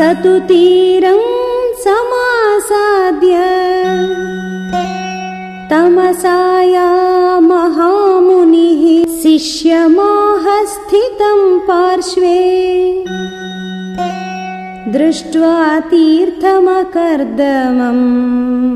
स तु तीरं समासाद्य। तमसाया महामुनिः शिष्यमाहस्थितं पार्श्वे। दृष्ट्वा तीर्थमकर्दमम्।